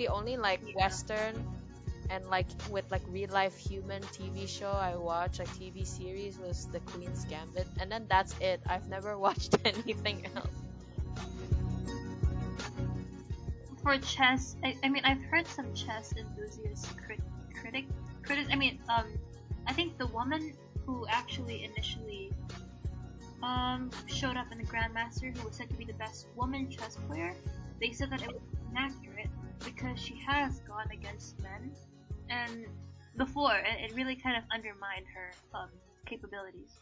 the only like Western and like with like real life human TV show I watched, like TV series, was The Queen's Gambit, and then that's it. I've never watched anything else. For chess, I, I mean, I've heard some chess enthusiasts crit- critic critic. I mean, um, I think the woman who actually initially um showed up in the Grandmaster, who was said to be the best woman chess player, they said that it was inaccurate because she has gone against men and before and it really kind of undermined her um, capabilities.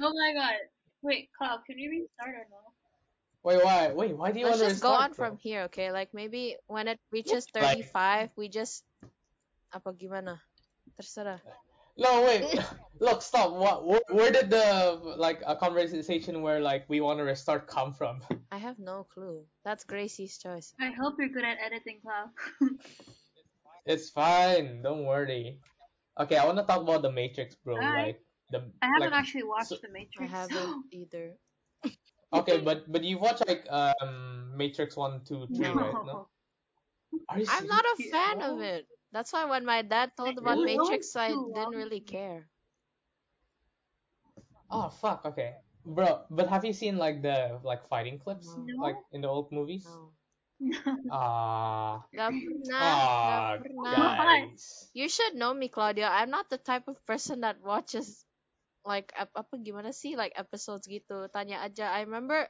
Oh my god. Wait, Cloud, can we restart or no? Wait, why? Wait, why do you Let's want to just go on bro? from here, okay? Like maybe when it reaches Like- 35, we just apa gimana? Terserah. No, wait. Look, stop. What? Where, where did the like a conversation where like we want to restart come from? I have no clue. That's Gracie's choice. I hope you're good at editing, Cloud. It's fine. Don't worry. Okay, I want to talk about the Matrix, bro. Alright. Like the. I haven't like, actually watched so- The Matrix. I haven't either. Okay, but but you watched like um Matrix one, two, three, no. right? No. Are you I'm not a serious? fan of it. That's why when my dad told about Really? Matrix, I Too didn't long. really care. Oh fuck. Okay, bro. But have you seen like the like fighting clips No. like in the old movies? No. Ah. Gak pernah, Ah, gak pernah. guys. You should know me, Claudia. I'm not the type of person that watches like ap- apa gimana sih like episodes gitu. Tanya aja. I remember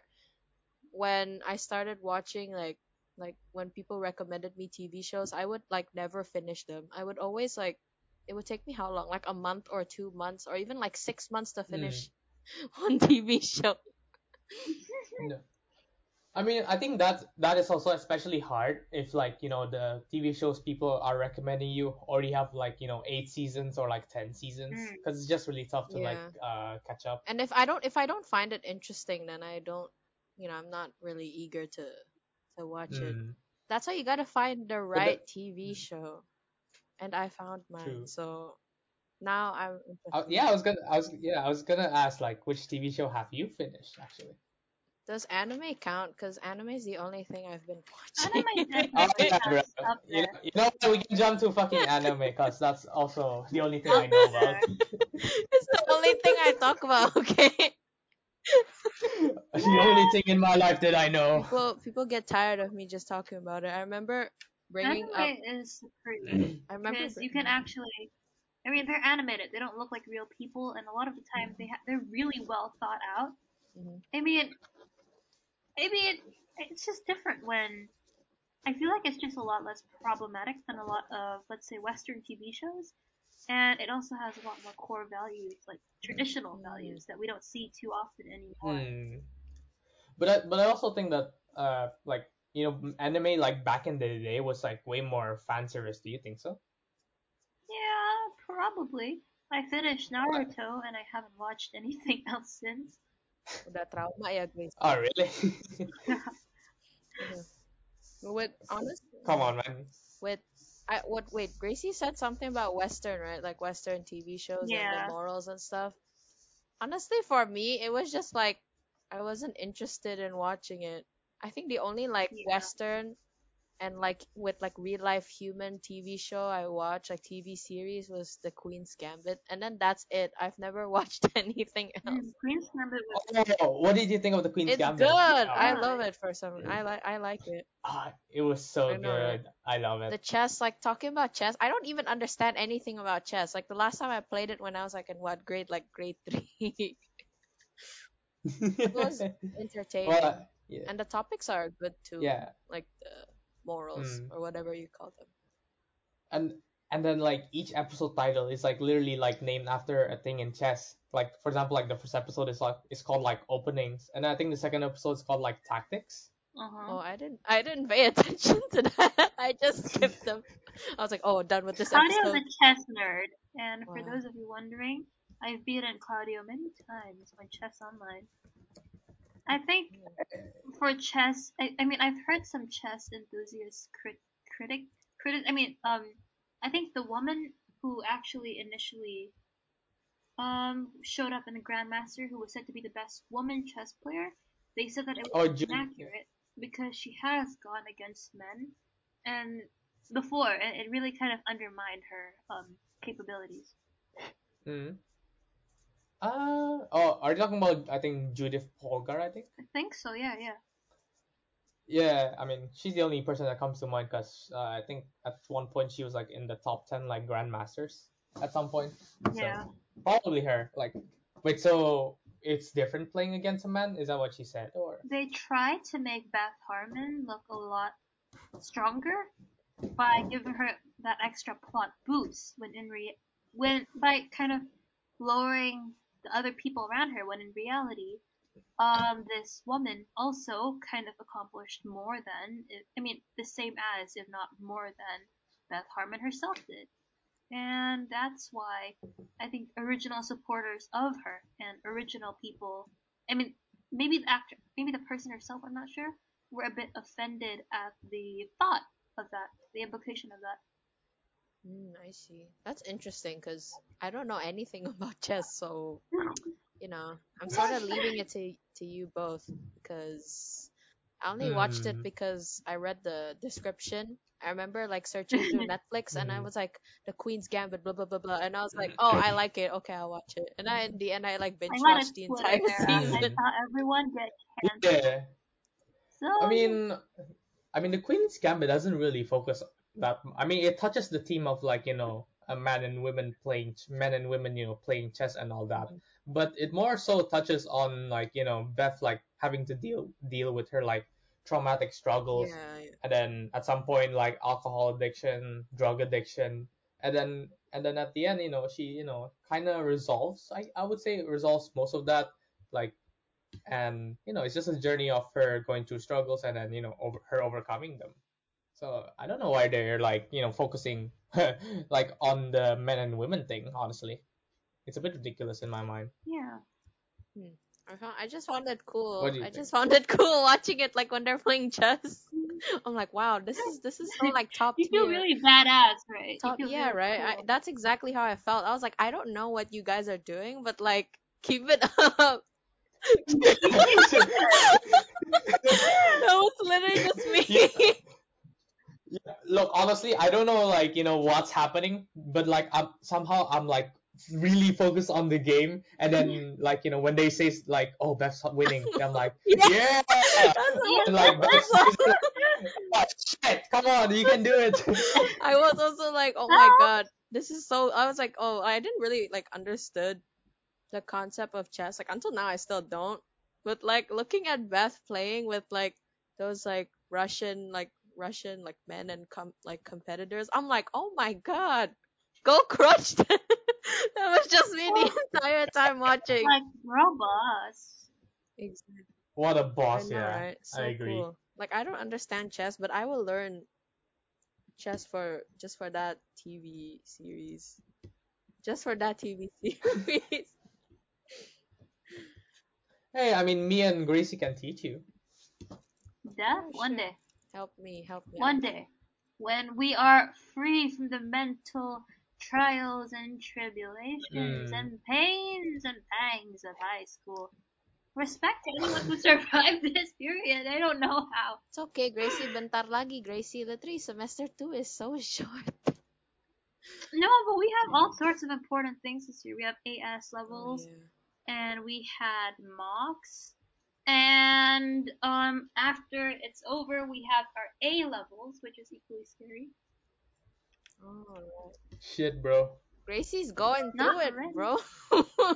when I started watching like like when people recommended me TV shows, I would like never finish them. I would always like it would take me how long? Like a month or two months or even like six months to finish one TV show. No. I mean, I think that that is also especially hard if like you know the TV shows people are recommending you already have like you know eight seasons or like ten seasons Mm. because it's just really tough to like uh catch up. And if I don't if I don't find it interesting, then I don't you know I'm not really eager to to watch it. Mm. That's why you gotta find the the- right TV show. And I found mine. True. So now I'm Uh, yeah, I was gonna, I was, yeah, I was gonna ask like which TV show have you finished actually? Does anime count? Because anime is the only thing I've been watching. Anime Oh yeah, bro. You know, you know what? We can jump to fucking anime because that's also the only thing I know about. it's the only thing I talk about, okay? The only thing in my life that I know. People people get tired of me just talking about it. I remember bringing up Anime is pretty I remember because you can actually. I mean, they're animated. They don't look like real people, and a lot of the time they ha- they're really well thought out. Mhm. I mean, I mean, it's just different when. I feel like it's just a lot less problematic than a lot of, let's say, Western TV shows, and it also has a lot more core values, like traditional Mm. values that we don't see too often anymore. Hmm. But I, but I also think that uh like you know anime like back in the day was like way more fan service. Do you think so? Yeah, probably. I finished Naruto, and I haven't watched anything else since. udah trauma ya guys. Oh really? With honest Come on, man. with I what wait, Gracie said something about Western, right? Like Western TV shows and the morals and stuff. Honestly, for me, it was just like I wasn't interested in watching it. I think the only like Yeah. Western and like with like real life human TV show I watched, like TV series, was The Queen's Gambit, and then that's it. I've never watched anything else. Queen's Gambit was Oh, what did you think of the Queen's It's Gambit? good. Oh, I Yeah. love it for some. I like. I like it. ah, it was so I know, right? good. I love it. The chess, like talking about chess, I don't even understand anything about chess. Like the last time I played it when I was like in what grade? Like grade three. it was entertaining, well, uh, yeah, and the topics are good too. yeah, Like the morals Mm. or whatever you call them. and and then like each episode title is like literally like named after a thing in chess. Like for example, like the first episode is like is called like openings, and I think the second episode is called like tactics. uh-huh. Oh, I didn't. I didn't pay attention to that. I just skipped them. I was like, oh, done with this episode. Claudio's episode. a chess nerd, and for those of you wondering, I've beaten Claudio many times on Chess Online. I think for chess, I, I mean, I've heard some chess enthusiasts crit- critic critic. I mean, um, I think the woman who actually initially um showed up in the Grandmaster, who was said to be the best woman chess player. They said that it Oh, was Ju- inaccurate because she has gone against men, and before, and it really kind of undermined her um capabilities. Mm. Uh, oh, are you talking about, I think, Judith Polgar, I think? I think so. Yeah, yeah. Yeah, I mean, she's the only person that comes to mind because uh, I think at one point she was like in the top 10 like grandmasters at some point. Yeah. So probably her. Like, wait, so it's different playing against a man? Is that what she said? Or They tried to make Beth Harmon look a lot stronger by giving her that extra plot boost when in re- when by kind of lowering the other people around her when in reality um this woman also kind of accomplished more than I mean the same as if not more than Beth Harmon herself did. And that's why I think original supporters of her and original people I mean maybe the actor maybe the person herself I'm not sure were a bit offended at the thought of that, the implication of that. Mm, I see. That's interesting because I don't know anything about chess, so you know, I'm sort of leaving it to to you both because I only watched it Hmm. because I read the description. I remember like searching through Netflix and I Mhm. was like the Queen's Gambit, blah blah blah blah, and I was like, oh, I like it. Okay, I'll watch it. And I in the end I like binge I watched the entire there. I season. saw everyone get canceled. yeah, So I mean, I mean, the Queen's Gambit doesn't really focus that. I mean, it touches the theme of like you know a man and women playing men and women you know playing chess and all that, mm-hmm. but it more so touches on like you know Beth like having to deal deal with her like traumatic struggles Yeah, yeah. and then at some point like alcohol addiction drug addiction and then and then at the end you know she you know kind of resolves I, I would say resolves most of that like and you know it's just a journey of her going through struggles and then you know over, her overcoming them so i don't know why they're like you know focusing like on the men and women thing honestly it's a bit ridiculous in my mind yeah. Hmm. I found I just found it cool. What do you I think? just found it cool watching it like when they're playing chess. I'm like, wow, this is this is so like top You tier. feel really badass, right? Top yeah really right I, that's exactly how i felt i was like i don't know what you guys are doing but like keep it up that was literally just me Yeah. Yeah, look, honestly, I don't know like, you know, what's happening, but like I'm somehow I'm like really focused on the game. And then like, you know, when they say like, oh, Beth's winning, I'm like, yeah. That's And like Beth that's says, what- oh, shit, come on, you can do it. i was also like oh my god this is so i was like oh i didn't really like understood the concept of chess like until now i still don't. But like looking at beth playing with like those like russian like russian like men and com- like competitors i'm like oh my god go crush them that was just me the oh. entire time watching like robots. exactly What a boss, know, yeah. right? So I agree. cool. Like I don't understand chess, but I will learn chess for just for that TV series. Just for that TV series. Hey, I mean, me and Gracie can teach you. Yeah, one day. Help me, help me. One day. When we are free from the mental trials and tribulations Mm. and pains and pangs of high school. Respect to anyone who survived this period. I don't know how. It's okay, Gracie. Bentar lagi, Gracie. Literally, semester two is so short. No, but we have all sorts of important things this year. We have AS Oh, levels, yeah. and we had mocks. And um, after it's over, we have our A levels, which is equally scary. Oh. Shit, bro. Gracie's going Not through it, bro.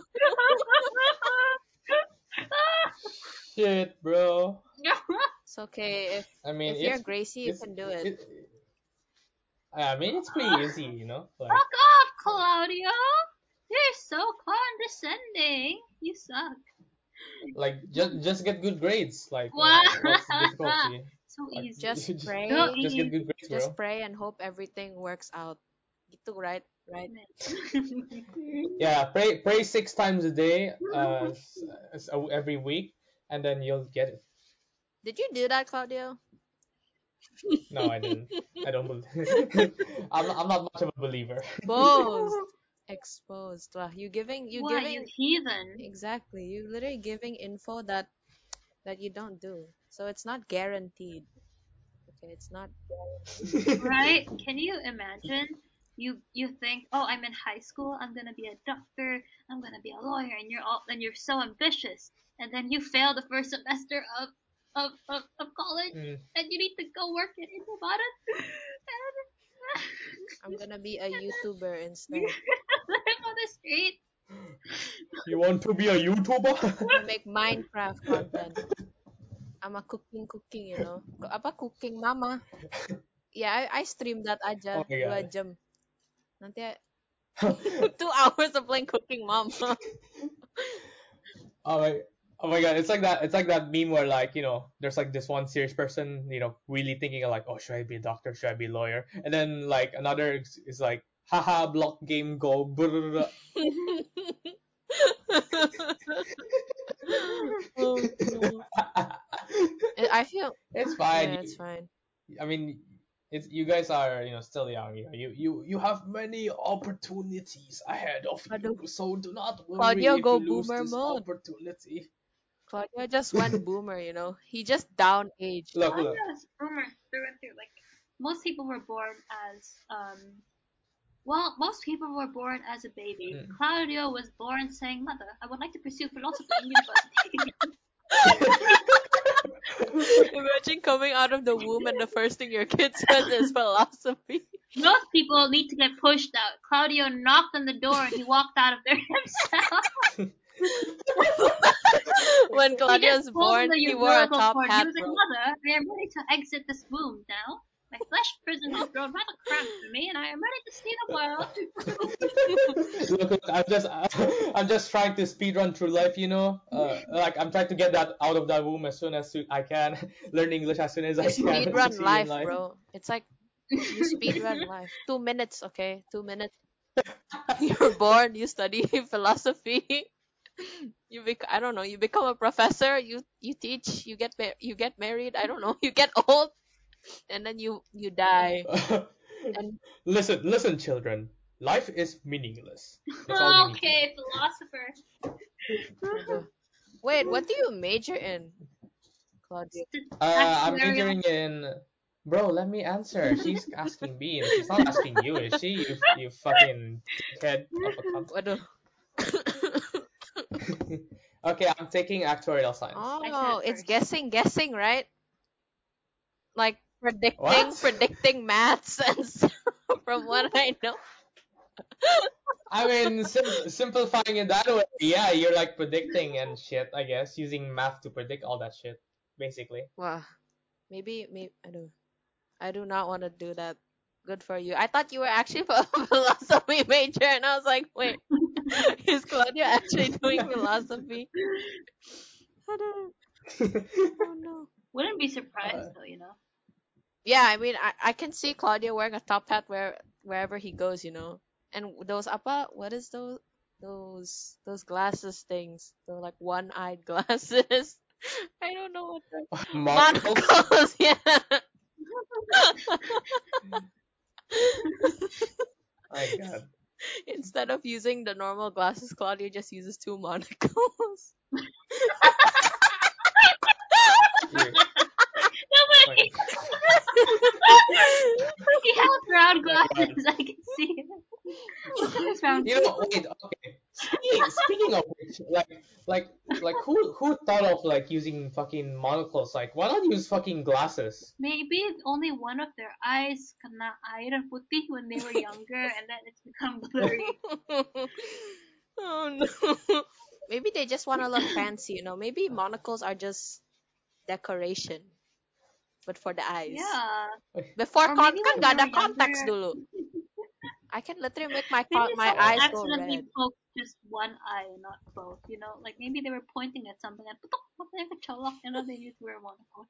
Shit, bro. it's okay. If I mean, if you're it's Gracie, you it's, can do it. I mean, it's pretty easy, you know. Like, Fuck off, Claudio! You're so condescending. You suck. Like just just get good grades. Like, uh, Wow. what's the difficulty? So Like, easy. Just just, pray. just get good grades, Just bro. pray and hope everything works out. Gitu, right? Right. Yeah, pray pray six times a day, uh, s- s- uh, every week, and then you'll get it. Did you do that, Claudio? No, I didn't. I don't believe. I'm I'm not much of a believer. Both. Exposed. Wow, you giving you Why, you giving heathen? exactly. You're literally giving info that that you don't do. So it's not guaranteed. Okay, it's not guaranteed. Right? Can you imagine? You you think, oh, I'm in high school. I'm gonna be a doctor. I'm gonna be a lawyer, and you're all and you're so ambitious, and then you fail the first semester of of of, of college, Mm. and you need to go work in Indomaret. I'm gonna be a YouTuber instead. live on the street. You want to be a YouTuber? I make Minecraft content. I'm a cooking cooking, you know. Ko- Apa cooking mama? Yeah, I, I stream that aja Oh my dua jam. Nanti I- two hours of playing cooking mama. oh my oh my god it's like that it's like that meme where like you know there's like this one serious person you know really thinking like oh should i be a doctor should i be a lawyer and then like another is, is like haha block game go brrrr." oh, no. I feel it's fine yeah, it's fine. i mean it's you guys are you know still young you know, you you you have many opportunities ahead of you so do not worry Claudio, if go you lose boomer this mode. opportunity Claudia just went boomer, you know. He just down aged. look look yes, boomer through and through. Like most people were born as um. Well, most people were born as a baby. Mm. Claudio was born saying, "Mother, I would like to pursue philosophy in university." Imagine coming out of the womb and the first thing your kid says is philosophy. most people need to get pushed out. Claudio knocked on the door and he walked out of there himself. when Claudia was he just pulled born, the he wore a top cord. hat. He was like. Mother, I am ready to exit this womb now. My flesh prison has grown rather cramped for me, and I am ready to see the world. look, look, I'm just I'm just trying to speed run through life, you know. Uh, like I'm trying to get that out of that womb as soon as I can, learn English as soon as I You can. speed run life, life. bro. It's like you speed run life. Two minutes, okay? Two minutes. You're born, you study philosophy. You bec- I don't know, you become a professor, you you teach, you get ma- you get married, I don't know, you get old and then you you die. And listen, listen, children. Life is meaningless. That's all you need. to know. okay, philosopher. Wait, what do you major in? Claudia. Uh, I'm majoring in. Bro, let me answer. She's asking me, and she's not asking you, is she? You, you fucking head of a cunt. Waduh. okay, I'm taking actuarial science. oh, said it's guessing, guessing, right? Like predicting, What? predicting maths and stuff from what I know. I mean, sim- simplifying it that way, yeah, you're like predicting and shit, I guess, using math to predict all that shit, basically. Wow. Maybe, maybe I do. I do not want to do that. Good for you. I thought you were actually a philosophy major, and I was like, wait, is Claudia actually doing philosophy? I don't. Oh no. Wouldn't be surprised Uh, though, you know. Yeah, I mean, I, I can see Claudia wearing a top hat where wherever he goes, you know. And those apa, what is those those those glasses things? They're like one-eyed glasses. I don't know what they're. Monocles? Monocles, yeah. My god. Instead of using the normal glasses, Claudia just uses two monocles. Nobody. he held round glasses. I can see it. It's round. You know, wait, okay. Speaking, speaking of which, like, like, like, who, who thought of like using fucking monocles? Like, why not use fucking glasses? Maybe only one of their eyes kena air putih when they were younger, and then it's become blurry. oh no. Maybe they just want to look fancy, you know. Maybe monocles are just decoration, but for the eyes. Yeah. Before Or con kan when nggak they ada were contacts younger- dulu. I can literally make my Maybe con- my eyes go red. poked just one eye and not both. You know, like maybe they were pointing at something and putok, matanya kecolok, and then they need to wear monocle.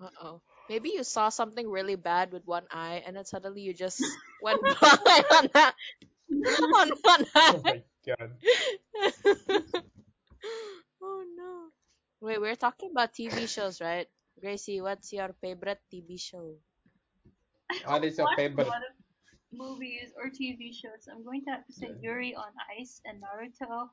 Uh oh. Maybe you saw something really bad with one eye, and then suddenly you just went blind on that on one Oh eye. Oh my god. oh no. Wait, we're talking about TV shows, right? Gracie, what's your favorite TV show? What is your favorite? What if- movies or TV shows, I'm going to have to say Yuri on Ice and Naruto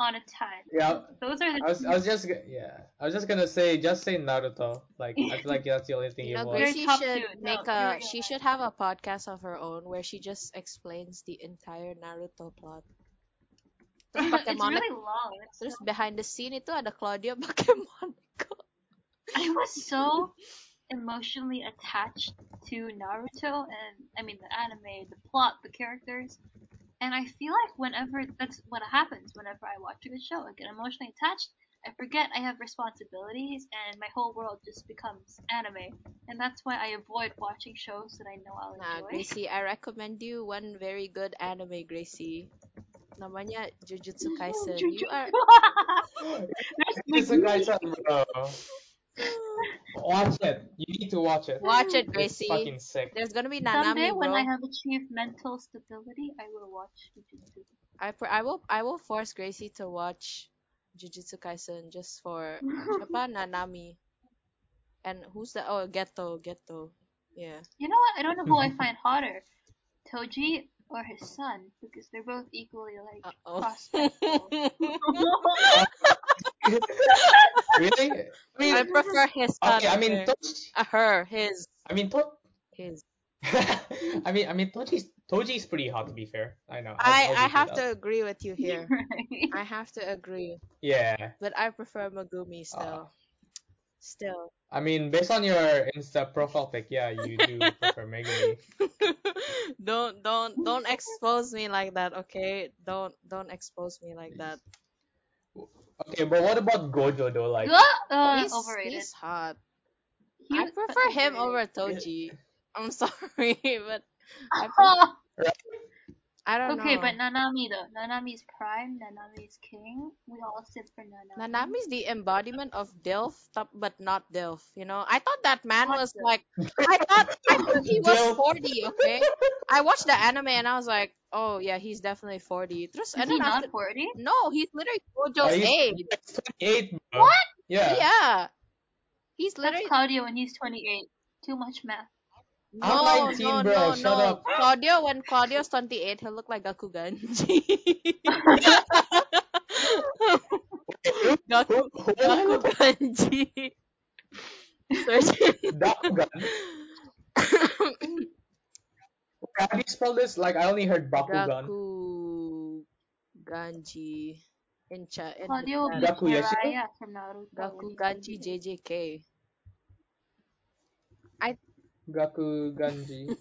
on a tie. Yeah, Those are the I was, I was just yeah, I was just gonna say just say Naruto. Like I feel like that's the only thing You you know, watch. Very Gracie top should two. Make you're a. right. She should have a podcast of her own where she just explains the entire Naruto plot. Terus pakai it's Monica. really long. It's Terus so- behind the scene itu ada Claudia pakai Monica. I was so emotionally attached to Naruto and I mean the anime, the plot, the characters. And I feel like whenever that's what happens whenever I watch a good show, I get emotionally attached. I forget I have responsibilities and my whole world just becomes anime. And that's why I avoid watching shows that I know I'll Nah, enjoy. Gracie, I recommend you one very good anime, Gracie. Namanya Jujutsu Kaisen. You are It's a guy bro. Watch it. You need to watch it. watch it, Gracie. It's Gracie. fucking sick. There's gonna be Someday Nanami, when bro. I have achieved mental stability, I will watch Jujutsu. I pr- I will I will force Gracie to watch Jujutsu Kaisen just for siapa Nanami. And who's the oh Geto Geto. Yeah. You know what? I don't know who I find hotter, Toji or his son, because they're both equally like Uh oh. prospectful. really? I mean, I prefer his okay. I mean, okay. Toji. Uh, her his I mean, to- his. I mean, I mean, Toji's Toji's pretty hot to be fair. I know. I'll- I I'll I have to agree with you here. right. I have to agree, Yeah. but I prefer Megumi still. Still. I mean, based on your Insta profile pic, yeah, you do prefer Megumi. don't don't don't expose me like that, okay? Don't don't expose me like that. Okay, but what about Gojo though? Like, uh, he's, overrated. he's hot. He I prefer him over overrated. Toji. I'm sorry, but I, pre- I don't okay, know. but Nanami though. Nanami's prime. Nanami's king. We all sit for Nanami. Nanami's the embodiment of Dilf, top- but not Dilf. You know, I thought that man What was Dilf? like, I thought, I thought he was Dilf. 40. Okay, I watched the anime and I was like, oh yeah, he's definitely 40. Terus, Is and he then after, not 40? no, he's literally Gojo's he's, age. he's 28, bro. What? Yeah. Yeah, he's That's literally Claudio when he's 28. Too much math. I'm no, 19, no, bro, no, shut no. up. Claudio, when Claudio's 28, he'll look like Gakuganji. Who, Gaku, who, who am I Gaku looking Ganji. Search- Bakugan. How do you spell this? Like, I only heard Bakugan. Gaku Ganji in chat. In Claudio will the be chat. Gaku Yashiro? Jiraiya from Naruto. when Gaku he's Ganji 28. JJK. Gakuganji.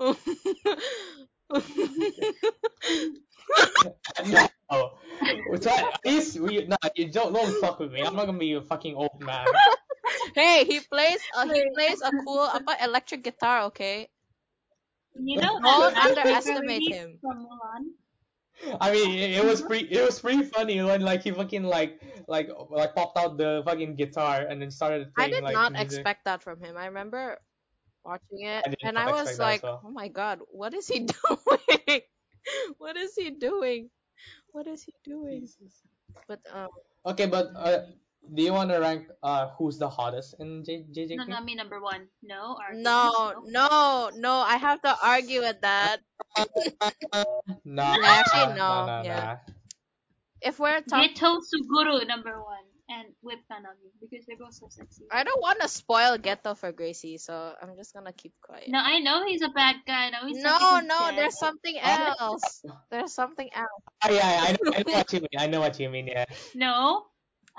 no. So at least we, nah, you don't, don't fuck with me. I'm not gonna be a fucking old man. hey, he plays uh, he plays a cool apa electric guitar, okay? You know Don't underestimate him. from Mulan? I mean, it, it was pretty, it was pretty funny when like he fucking like, like, like popped out the fucking guitar and then started Playing, I did like not music. expect that from him. I remember watching it I and I was like, well. "Oh my god, what is he doing? what is he doing? What is he doing?" But um Okay, but uh, do you want to rank uh who's the hottest in J- JJK? Nanami number one. No. Argument. no, no, no, I have to argue with that. Nah, Yeah, actually, nah, no, nah, yeah. nah. If we're talking Geto Suguru number one. And with Nanami. Because they're both so sexy. I don't want to spoil Geto for Gracie, so I'm just gonna keep quiet. No, I know he's a bad guy. No, he's no, no, dead. there's something else. There's something else. Ah, yeah, I know, I know what you mean. I know what you mean. Yeah. No.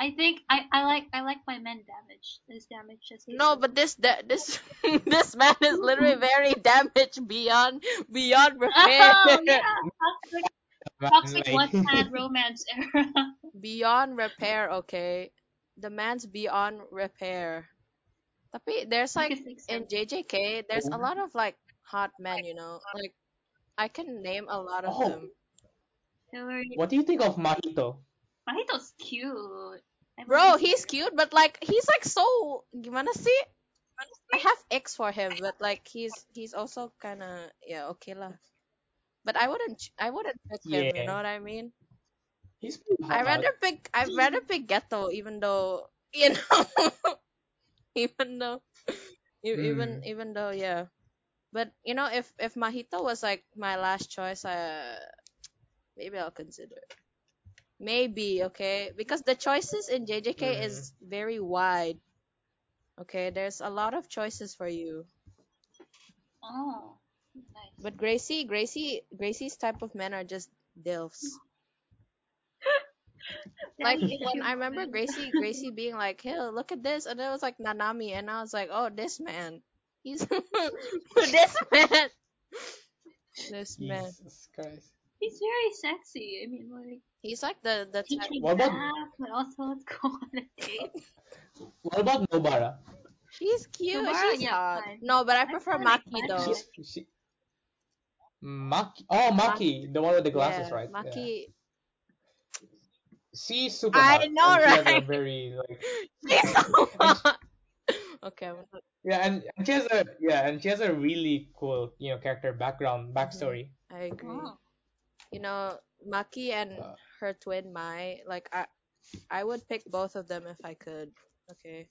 I think I, I like I like my men damaged. This damage just No, so- but this da- this this man is literally very damaged beyond beyond oh, repair. Oh yeah, toxic, toxic Like- Wattpad romance era. beyond repair, okay. The man's beyond repair. Tapi there's like in him. JJK, there's a lot of like hot men, you know. Like I can name a lot of Oh. them. What do you think of Mahito? Mahito's cute. I Bro, he's cute, but like he's like so gimana sih? I have X for him, but like he's he's also kind of yeah okay lah. But I wouldn't ch- I wouldn't pick him. You know what I mean? He's pretty hot. I rather pick I rather pick Geto, even though you know, even though, e- even Mm. even though yeah. But you know, if if Mahito was like my last choice, uh, maybe I'll consider. it. Maybe okay, because the choices in JJK Mhm. is very wide. Okay, there's a lot of choices for you. Oh, nice. But Gracie, Gracie, Gracie's type of men are just dilfs. Like Daddy when I remember woman. Gracie, Gracie being like, "Hey, look at this," and it was like Nanami, and I was like, "Oh, this man, he's this man, this man." Jesus Christ. He's very sexy. I mean, like He's like the the teach type. What about- math, but also let's go on a date. What about Nobara? She's cute. Nobara, she's yeah, hot. fine. No, but I I prefer kinda like Maki though. She, she, Maki. Oh, Maki, the one with the glasses, yeah, right? Yeah. Maki. She's super I hot. know, and She has a right? very like She's so hot. okay, not- yeah, and, and she has a yeah, and she has a really cool you know character background backstory. I agree. Oh. You know, Maki and Uh. her twin Mai, like I, I would pick both of them if I could. Okay,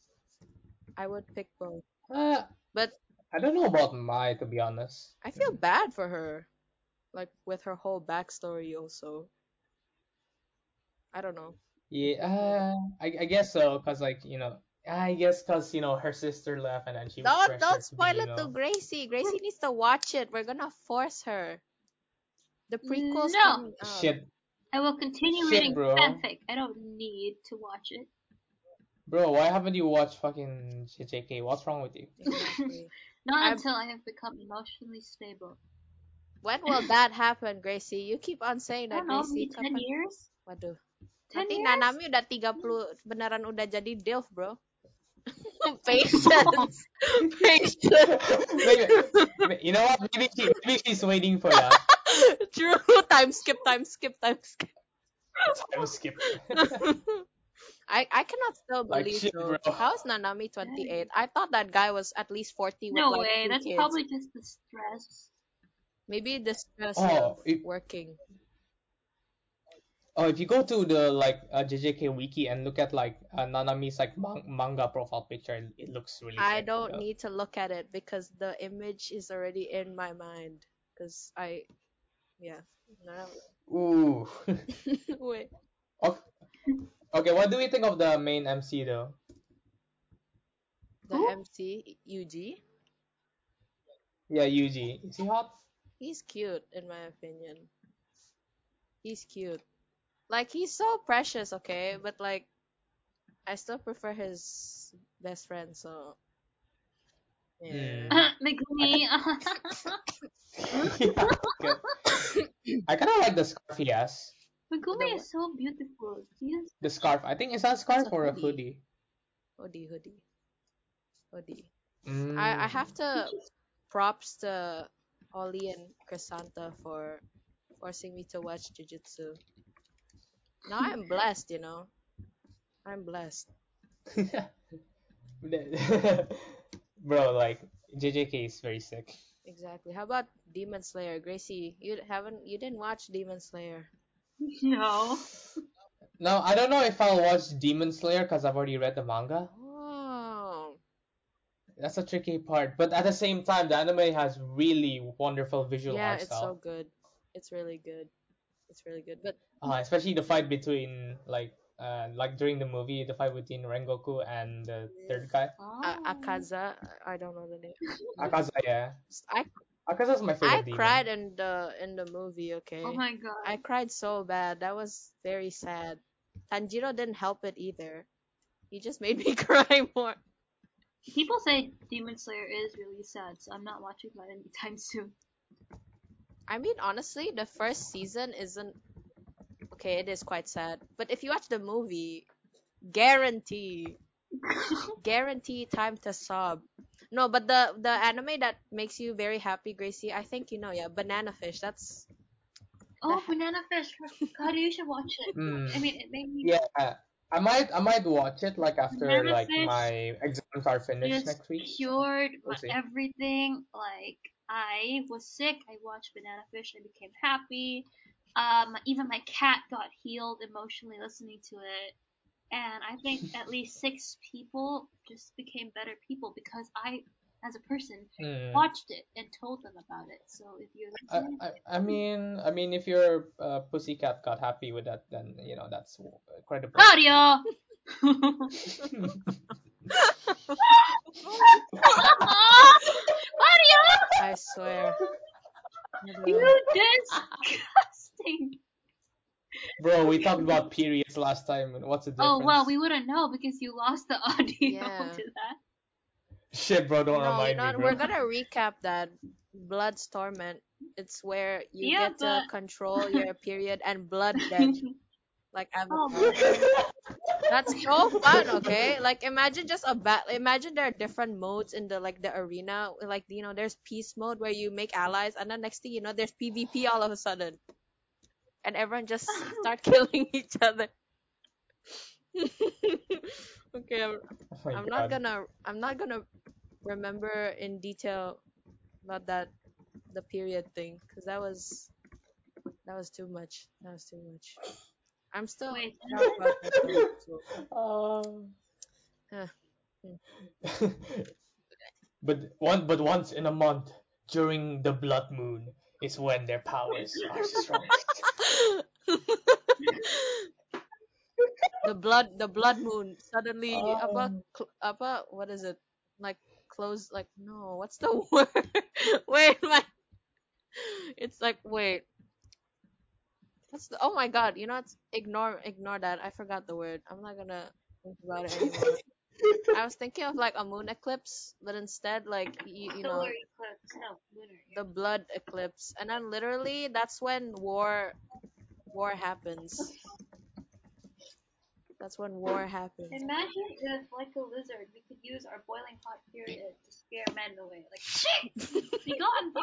I would pick both. Uh, But I don't know about Mai to be honest. I feel bad for her, like with her whole backstory also. I don't know. Yeah, uh, I I guess so, cause like you know, I guess cause you know her sister left and then she was Don't pressured don't to be, spoil you it to. Gracie. Gracie needs to watch it. We're gonna force her. The prequels No. coming out. Shit, I will continue Shit, reading bro. fanfic. I don't need to watch it. bro, why haven't you watched fucking JK? What's wrong with you? Exactly. Not I'm- until I have become emotionally stable. when will that happen, Gracie? You keep on saying I that, don't know, Gracie. maybe 10 Kapan- years? Waduh. 10 Nanti years? Nanami udah 30 beneran udah jadi DILF, bro. Patience. Patience. Maybe, you know what? Maybe she, maybe she's waiting for that. True. Time skip, time skip, time skip. Time skip. I I cannot still Like believe shit, though. bro. How is Nanami 28? I thought that guy was at least 40 with No like way, that's kids. probably just the stress. Maybe the stress Oh, of it- working. oh, if you go to the like uh, JJK wiki and look at like uh, Nanami's like man- manga profile picture, it, it looks really. I sick, don't though. need to look at it because the image is already in my mind. Cause I, yeah. No. Ooh. Wait. okay. okay, what do we think of the main MC though? The Who? MC Yuji. Yeah, Yuji. Is he hot? He's cute in my opinion. He's cute. Like he's so precious, okay, but like I still prefer his best friend, so yeah. Megumi. yeah, good. I kind of like the scarf he has. Megumi is so beautiful. He is The scarf. I think is that a scarf It's a or a hoodie. hoodie? Hoodie, hoodie, hoodie. Mm. I I have to props to Ollie and Chrysanta for forcing me to watch Jujutsu. Now I'm blessed, you know. I'm blessed. Bro, like JJK is very sick. Exactly. How about Demon Slayer, Gracie? You haven't, you didn't watch Demon Slayer. no. No, I don't know if I'll watch Demon Slayer because I've already read the manga. Oh, That's a tricky part, but at the same time, the anime has really wonderful visual yeah, art it's so style. good. It's really good. It's really good. But Uh, especially the fight between like uh like during the movie, the fight between Rengoku and the third guy, Oh. uh, Akaza, I don't know the name. Akaza. Yeah, I Akaza's my favorite I demon. cried in the in the movie. Okay. Oh my god. I cried so bad. That was very sad. Tanjiro didn't help it either. He just made me cry more. People say Demon Slayer is really sad, so I'm not watching that anytime soon. I mean, honestly, the first season isn't okay. It is quite sad, but if you watch the movie, guarantee, guarantee time to sob. No, but the the anime that makes you very happy, Gracie, I think you know, yeah, Banana Fish. That's oh, Banana Fish. God, you should watch it. Mm. I mean, it made me. Yeah, I might I might watch it like after Banana like Fish my exams are finished next week. cured We'll my everything. Like I was sick, I watched Banana Fish, I became happy. Um, even my cat got healed emotionally listening to it, and I think at least six people just became better people because I as a person Hmm. watched it and told them about it. So if you're I, listening, I, I mean I mean if your uh, pussycat got happy with that then you know that's credible. Claudio! Claudio! I swear. You disgusting! Bro, we talked about periods last time and what's the difference? Oh well, we wouldn't know because you lost the audio Yeah. to that. Shit, bro, don't no, remind you know, me, bro. we're gonna recap that. Blood's torment. It's where you Yeah, get to control your period and blood dead, like Oh, Avatar. That's so fun, okay? Like imagine just a bat. Imagine there are different modes in the like the arena. Like you know, there's peace mode where you make allies, and then next thing you know, there's PvP all of a sudden, and everyone just start killing each other. okay, I'm, Oh I'm not gonna. I'm not gonna remember in detail about that the period thing because that was that was too much. That was too much. I'm still Wait. proud about that. so- Uh, Huh. but one, but once in a month during the blood moon is when their powers are strongest. the blood the blood moon suddenly apa Um. cl- apa what is it? Like close like no what's the word? Wait my it's like wait. What's the oh my god you know it's ignore ignore that i forgot the word. I'm not gonna think about it anymore i was thinking of like a moon eclipse but instead like you, you know Solar eclipse. No, lunar. the blood eclipse and then literally that's when war war happens that's when war happens Imagine if, like a lizard, we could use our boiling hot period to scare men away. Like, shit! Be gone, boy!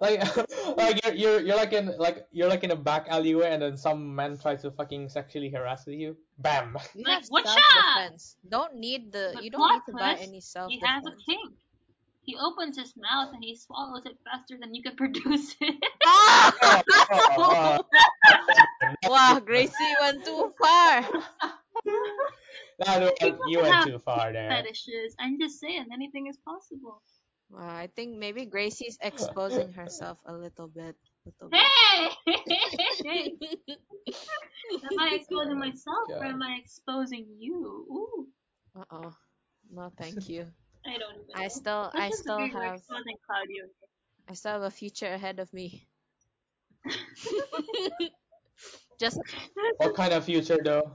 Like, like you're, you're you're like in like you're like in a back alleyway, and then some man tries to fucking sexually harass you. Bam. You Like, have whatcha? self-defense. Don't need the. But you don't need plot to buy twist, any He has a self-defense. kink. He opens his mouth and he swallows it faster than you can produce it. Oh, oh, wow, Gracie went too far. no, no, People you went too far there. Fetishes. I'm just saying, anything is possible. Wow, I think maybe Gracie's exposing herself a little bit. Little bit. Hey! am I exposing myself or am I exposing you? Ooh, Uh oh. No, thank you. I don't even I still, I still have. I still have a future ahead of me. Just, What kind of future though?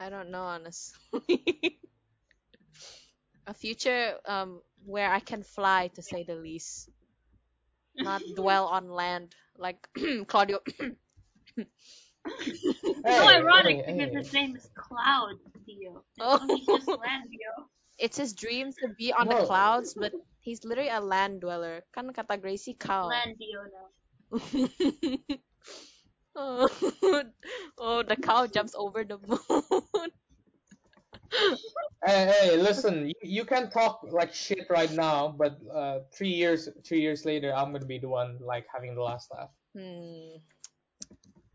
I don't know, honestly. a future um where I can fly, to say the least, not dwell on land like Claudio. so Hey, ironic hey, because hey. his name is Cloud Dio. Oh. He's just Land Dio. it's his dream to be on the clouds, but he's literally a land dweller. Kan kata Gracie cow. Land Dio now. oh, oh, the cow jumps over the moon. Hey, hey, listen, you, you can talk like shit right now, but uh, three years, three years later, I'm gonna be the one like having the last laugh. hmm.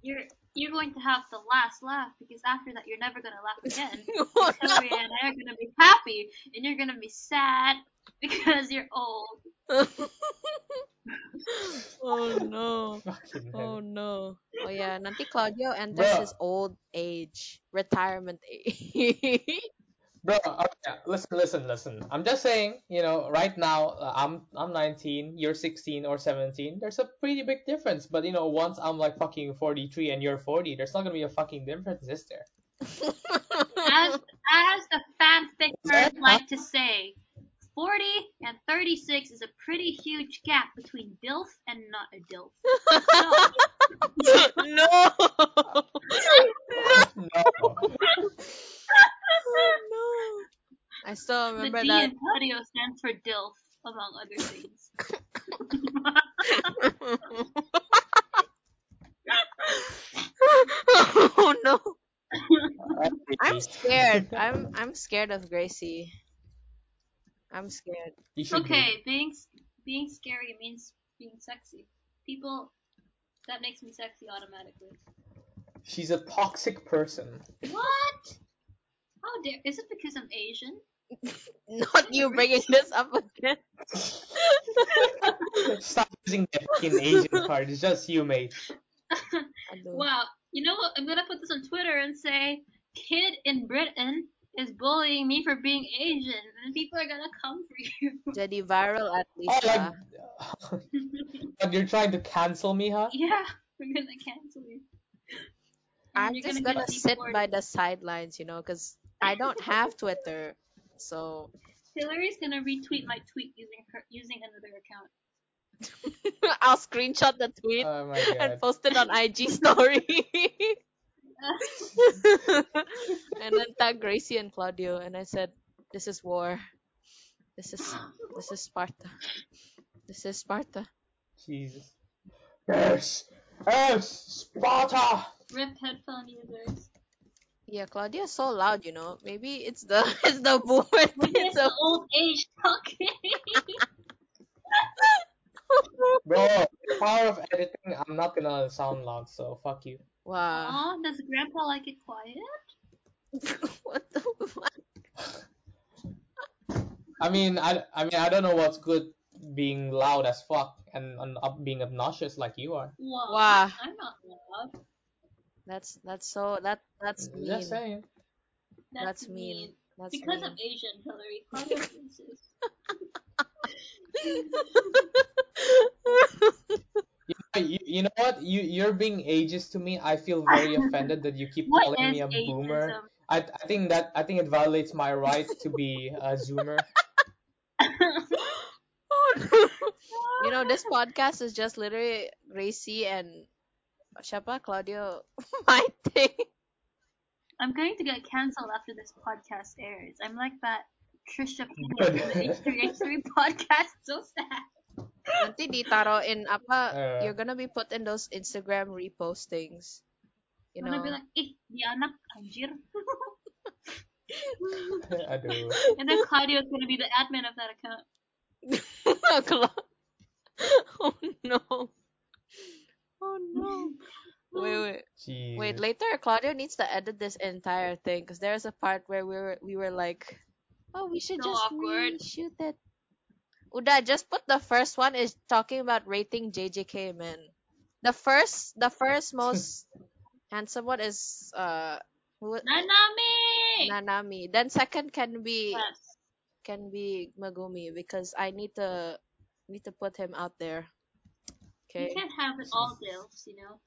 You're you're going to have the last laugh because after that you're never gonna laugh again. Oh, Victoria and I are gonna be happy and you're gonna be sad because you're old. oh no. Oh no. Oh yeah, nanti Claudio enters Bruh. his old age, retirement age. Bro, okay, listen, listen, listen. I'm just saying, you know, right now uh, I'm I'm 19, you're 16 or 17. There's a pretty big difference, but you know, once I'm like fucking 43 and you're 40, there's not gonna be a fucking difference, is there? As as the fanfic nerds like to say, 40 and 36 is a pretty huge gap between DILF and not a DILF. So, no. no. oh no. I still remember the D that. in Claudio stands for DILF, among other things. oh no. I'm scared. I'm I'm scared of Gracie. I'm scared. You should be. okay, being being scary means being sexy. People, that makes me sexy automatically. She's a toxic person. What? How dare? Is it because I'm Asian? Not you bringing this up again. Stop using the fucking Asian card. It's just you, mate. Aduh. Wow. You know what? I'm gonna put this on Twitter and say, "Kid in Britain is bullying me for being Asian," and people are gonna come for you. Jadi viral at least. Oh, like, but you're trying to cancel me, huh? yeah, we're gonna cancel you. And I'm you're just gonna sit deported. by the sidelines, you know, because I don't have Twitter. So Hillary's gonna retweet my tweet using her using another account. I'll screenshot the tweet Oh and post it on IG story. and then tag Gracie and Claudio and I said, This is war. This is this is Sparta. This is Sparta. Jesus. Yes! Yes! Sparta! Rip headphone users. Yeah, Claudio's so loud, you know. Maybe it's the it's the boomer thing. it's So, the old age talking. Bro, power of editing, I'm not gonna sound loud, so fuck you. Wow. Aw, does Grandpa like it quiet? what the fuck? I mean, I, I mean, I don't know what's good being loud as fuck and, and up being obnoxious like you are. Wow. Wow. I'm not loud. That's that's so that that's mean. Just saying. That's, That's mean. That's Because mean. of Asian Hillary. Claudia racist. You know, you, you know what? You you're being ageist to me. I feel very offended that you keep calling me a boomer. I I think that I think it violates my right to be a zoomer. you know, this podcast is just literally Gracie and siapa Claudio my thing. I'm going to get cancelled after this podcast airs. I'm like that Trisha Paytas Good. from the H3H3 podcast. So sad. Nanti ditaro in apa? Uh. you're gonna be put in those Instagram repostings. You I'm gonna be like, eh, di anak anjir. Aduh. and then Claudio is gonna be the admin of that account. Cla- oh no. Oh no. Wait, wait. Jesus. Wait, later Claudio needs to edit this entire thing because there's a part where we were we were like, oh, we should So just awkward. reshoot it. Uda, just put the first one is talking about rating JJK man. The first, the first most handsome one is uh who, Nanami! Nanami. Then second can be Yes. can be Megumi because I need to need to put him out there. Okay. You Okay. can't have it all dilfs, you know.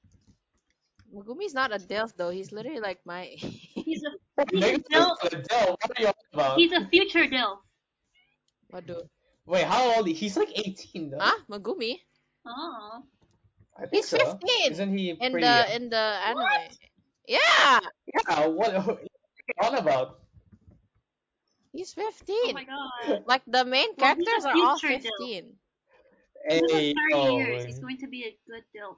Megumi's not a DILF though. He's literally like my He's a Nigga, No. Adele, what are you about? he's a future dilf. Waduh. Wait, how old? He's like 18 though. Huh? Megumi? Oh. I think He's so. 15 Isn't he In pretty the young? in the anime. Yeah! Yeah, what, what are you on about? He's 15. Oh 15. my god. like the main Well, characters are all 15. In Hey, about 30 yo, years, he's going to be a good dilf.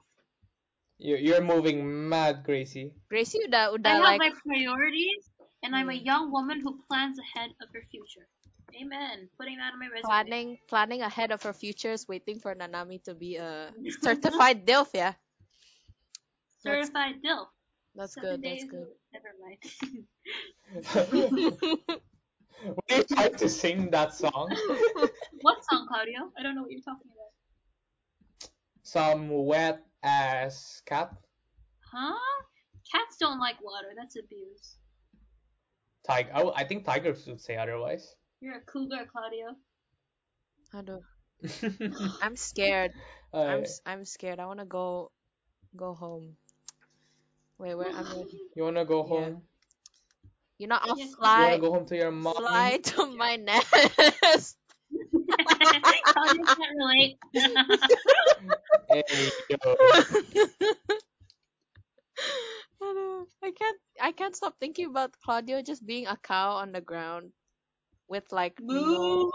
you're, you're moving mad, Gracie. Gracie udah I udah have like my priorities, and I'm a Hmm. young woman who plans ahead of her future. Amen. Putting that on my resume. planning planning ahead of her futures, waiting for Nanami to be a certified DILF, yeah. That's, Certified dilf. that's Seven good, that's days. good. Never mind. Were you trying to sing that song? what song, Claudio? I don't know what you're talking about. Some wet ass cat. Huh? Cats don't like water. That's abuse. Tiger. I, oh, I think tigers would say otherwise. You're a cougar, Claudio. Aduh. I'm scared. I'm Uh, s- I'm scared. I want to go go home. Wait, where I'm ready. you wanna go Yeah. home? You know, I'll Yes, You wanna fly go home to your mom? fly to my nest. Claudio can't relate. Hey, yo. Aduh, I can't I can't stop thinking about Claudio just being a cow on the ground with like Moo. no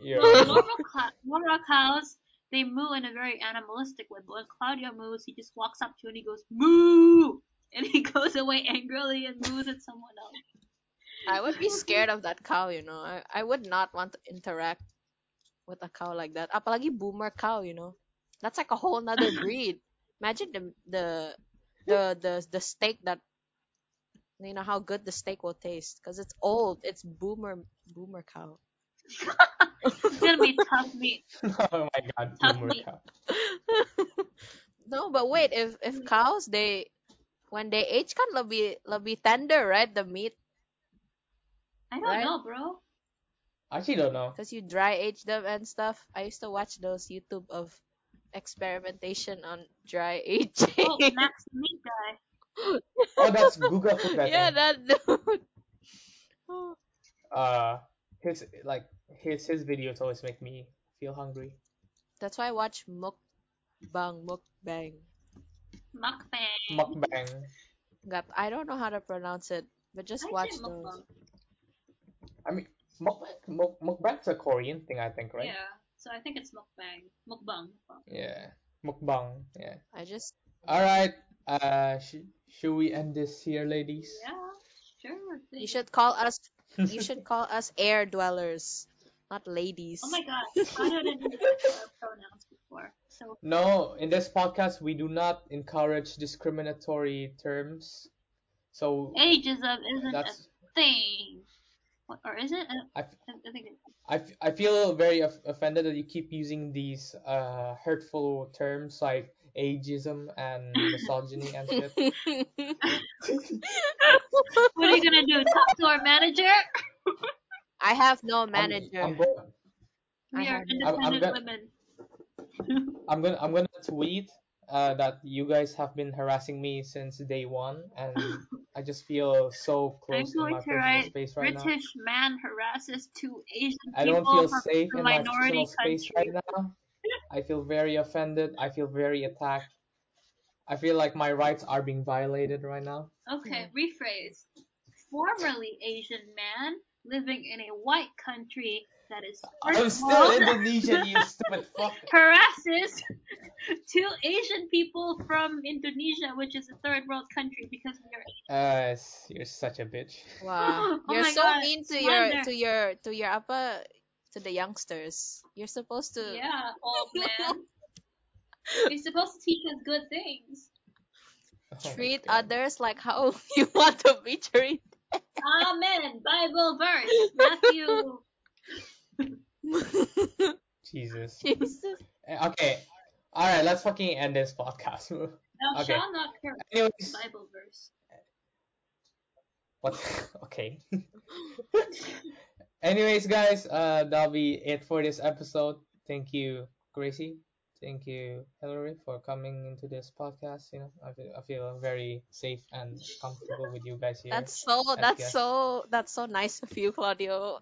Yo. normal, cla- normal cows, they moo in a very animalistic way. But when Claudio moves, he just walks up to you and he goes moo, and he goes away angrily and moves at someone else. I would be scared of that cow, you know. I, I would not want to interact with a cow like that. Apalagi boomer cow, you know. That's like a whole nother breed. Imagine the the the the the steak that you know how good the steak will taste because it's old. It's boomer boomer cow. It's gonna be tough meat. oh my god, Tough boomer meat. cow. no, but wait, if if cows they when they age kan lebih lebih tender, right? The meat I don't Right? know, bro. I actually don't know. because you dry age them and stuff. I used to watch those YouTube of experimentation on dry oh, aging. Oh, Max meat guy. Oh, that's Guga Food. I yeah, think. that dude. Uh, his like his his videos always make me feel hungry. That's why I watch mukbang, mukbang. Mukbang. Mukbang. Got I don't know how to pronounce it, but just I watch those. mukbang. I mean, mukbang. Muk, mukbang's a Korean thing, I think, right? Yeah. So I think it's mukbang. Mukbang. Yeah. Mukbang. Yeah. I just All right. Uh, sh- should we end this here, ladies? Yeah. Sure. you should call us you should call us air dwellers, not ladies. Oh my god. I didn't use our pronouns before. So No, in this podcast we do not encourage discriminatory terms. So ageism isn't that's a thing. What, or is it? I, I, f- I think it, I, f- I feel very of- offended that you keep using these uh hurtful terms like ageism and misogyny and shit. what are you gonna do? Talk to our manager? I have no I'm, manager. I'm, go- I We are have I'm, I'm, independent gonna, women. I'm gonna I'm gonna tweet uh, that you guys have been harassing me since day one, and I just feel so I'm close in going my to personal write space right now. British man harasses two Asian I people don't feel from safe a in my minority personal space country. right now. I feel very offended. I feel very attacked. I feel like my rights are being violated right now. Okay, rephrase. Formerly Asian man living in a white country that is I'm still world Indonesian, you stupid fuck. harasses two Asian people from Indonesia, which is a third world country because we are Uh, you're such a bitch. Wow. Oh You're so God, mean to your to your to your apa to the youngsters. You're supposed to Yeah, old man. You're supposed to teach us good things. Oh treat God. others like how you want to be treated. Amen. Bible verse. Matthew. Jesus. Jesus. Eh, Okay. All right, let's fucking end this podcast. Thou Okay. shalt not curse. Anyways, Bible verse. what? Okay. Anyways, guys, uh, that'll be it for this episode. Thank you, Gracie. Thank you, Hillary, for coming into this podcast. You know, I feel, I feel very safe and comfortable with you guys here. That's so that's guests. so that's so nice of you, Claudio.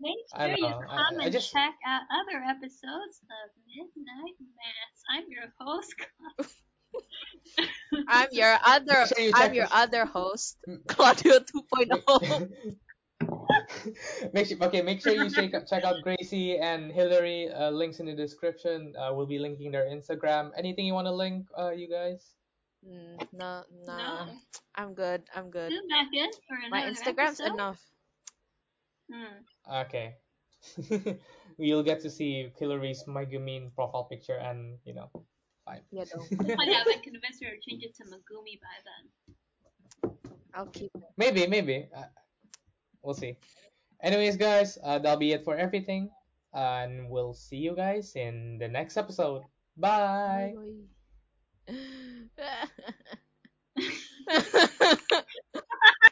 Make I sure you know, I- come I and just- check out other episodes of Midnight Mass. I'm your host. I'm your other sure you I'm your us- other host, Claudio oh. 2.0. make sure, okay, make sure you check out, check out Gracie and Hillary. Uh, links in the description. Uh, we'll be linking their Instagram. Anything you want to link, uh, you guys? Mm, no, No. nah. I'm good. I'm good. Tune back in for My Instagram's episode. enough. Hmm. Okay. You'll get to see Hillary's Megumin profile picture and you know, fine. Yeah, don't. Oh my I convinced her to change it to Megumi by then. I'll keep it. Maybe, maybe. Uh, we'll see. Anyways, guys, uh, that'll be it for everything, and we'll see you guys in the next episode. Bye. Bye.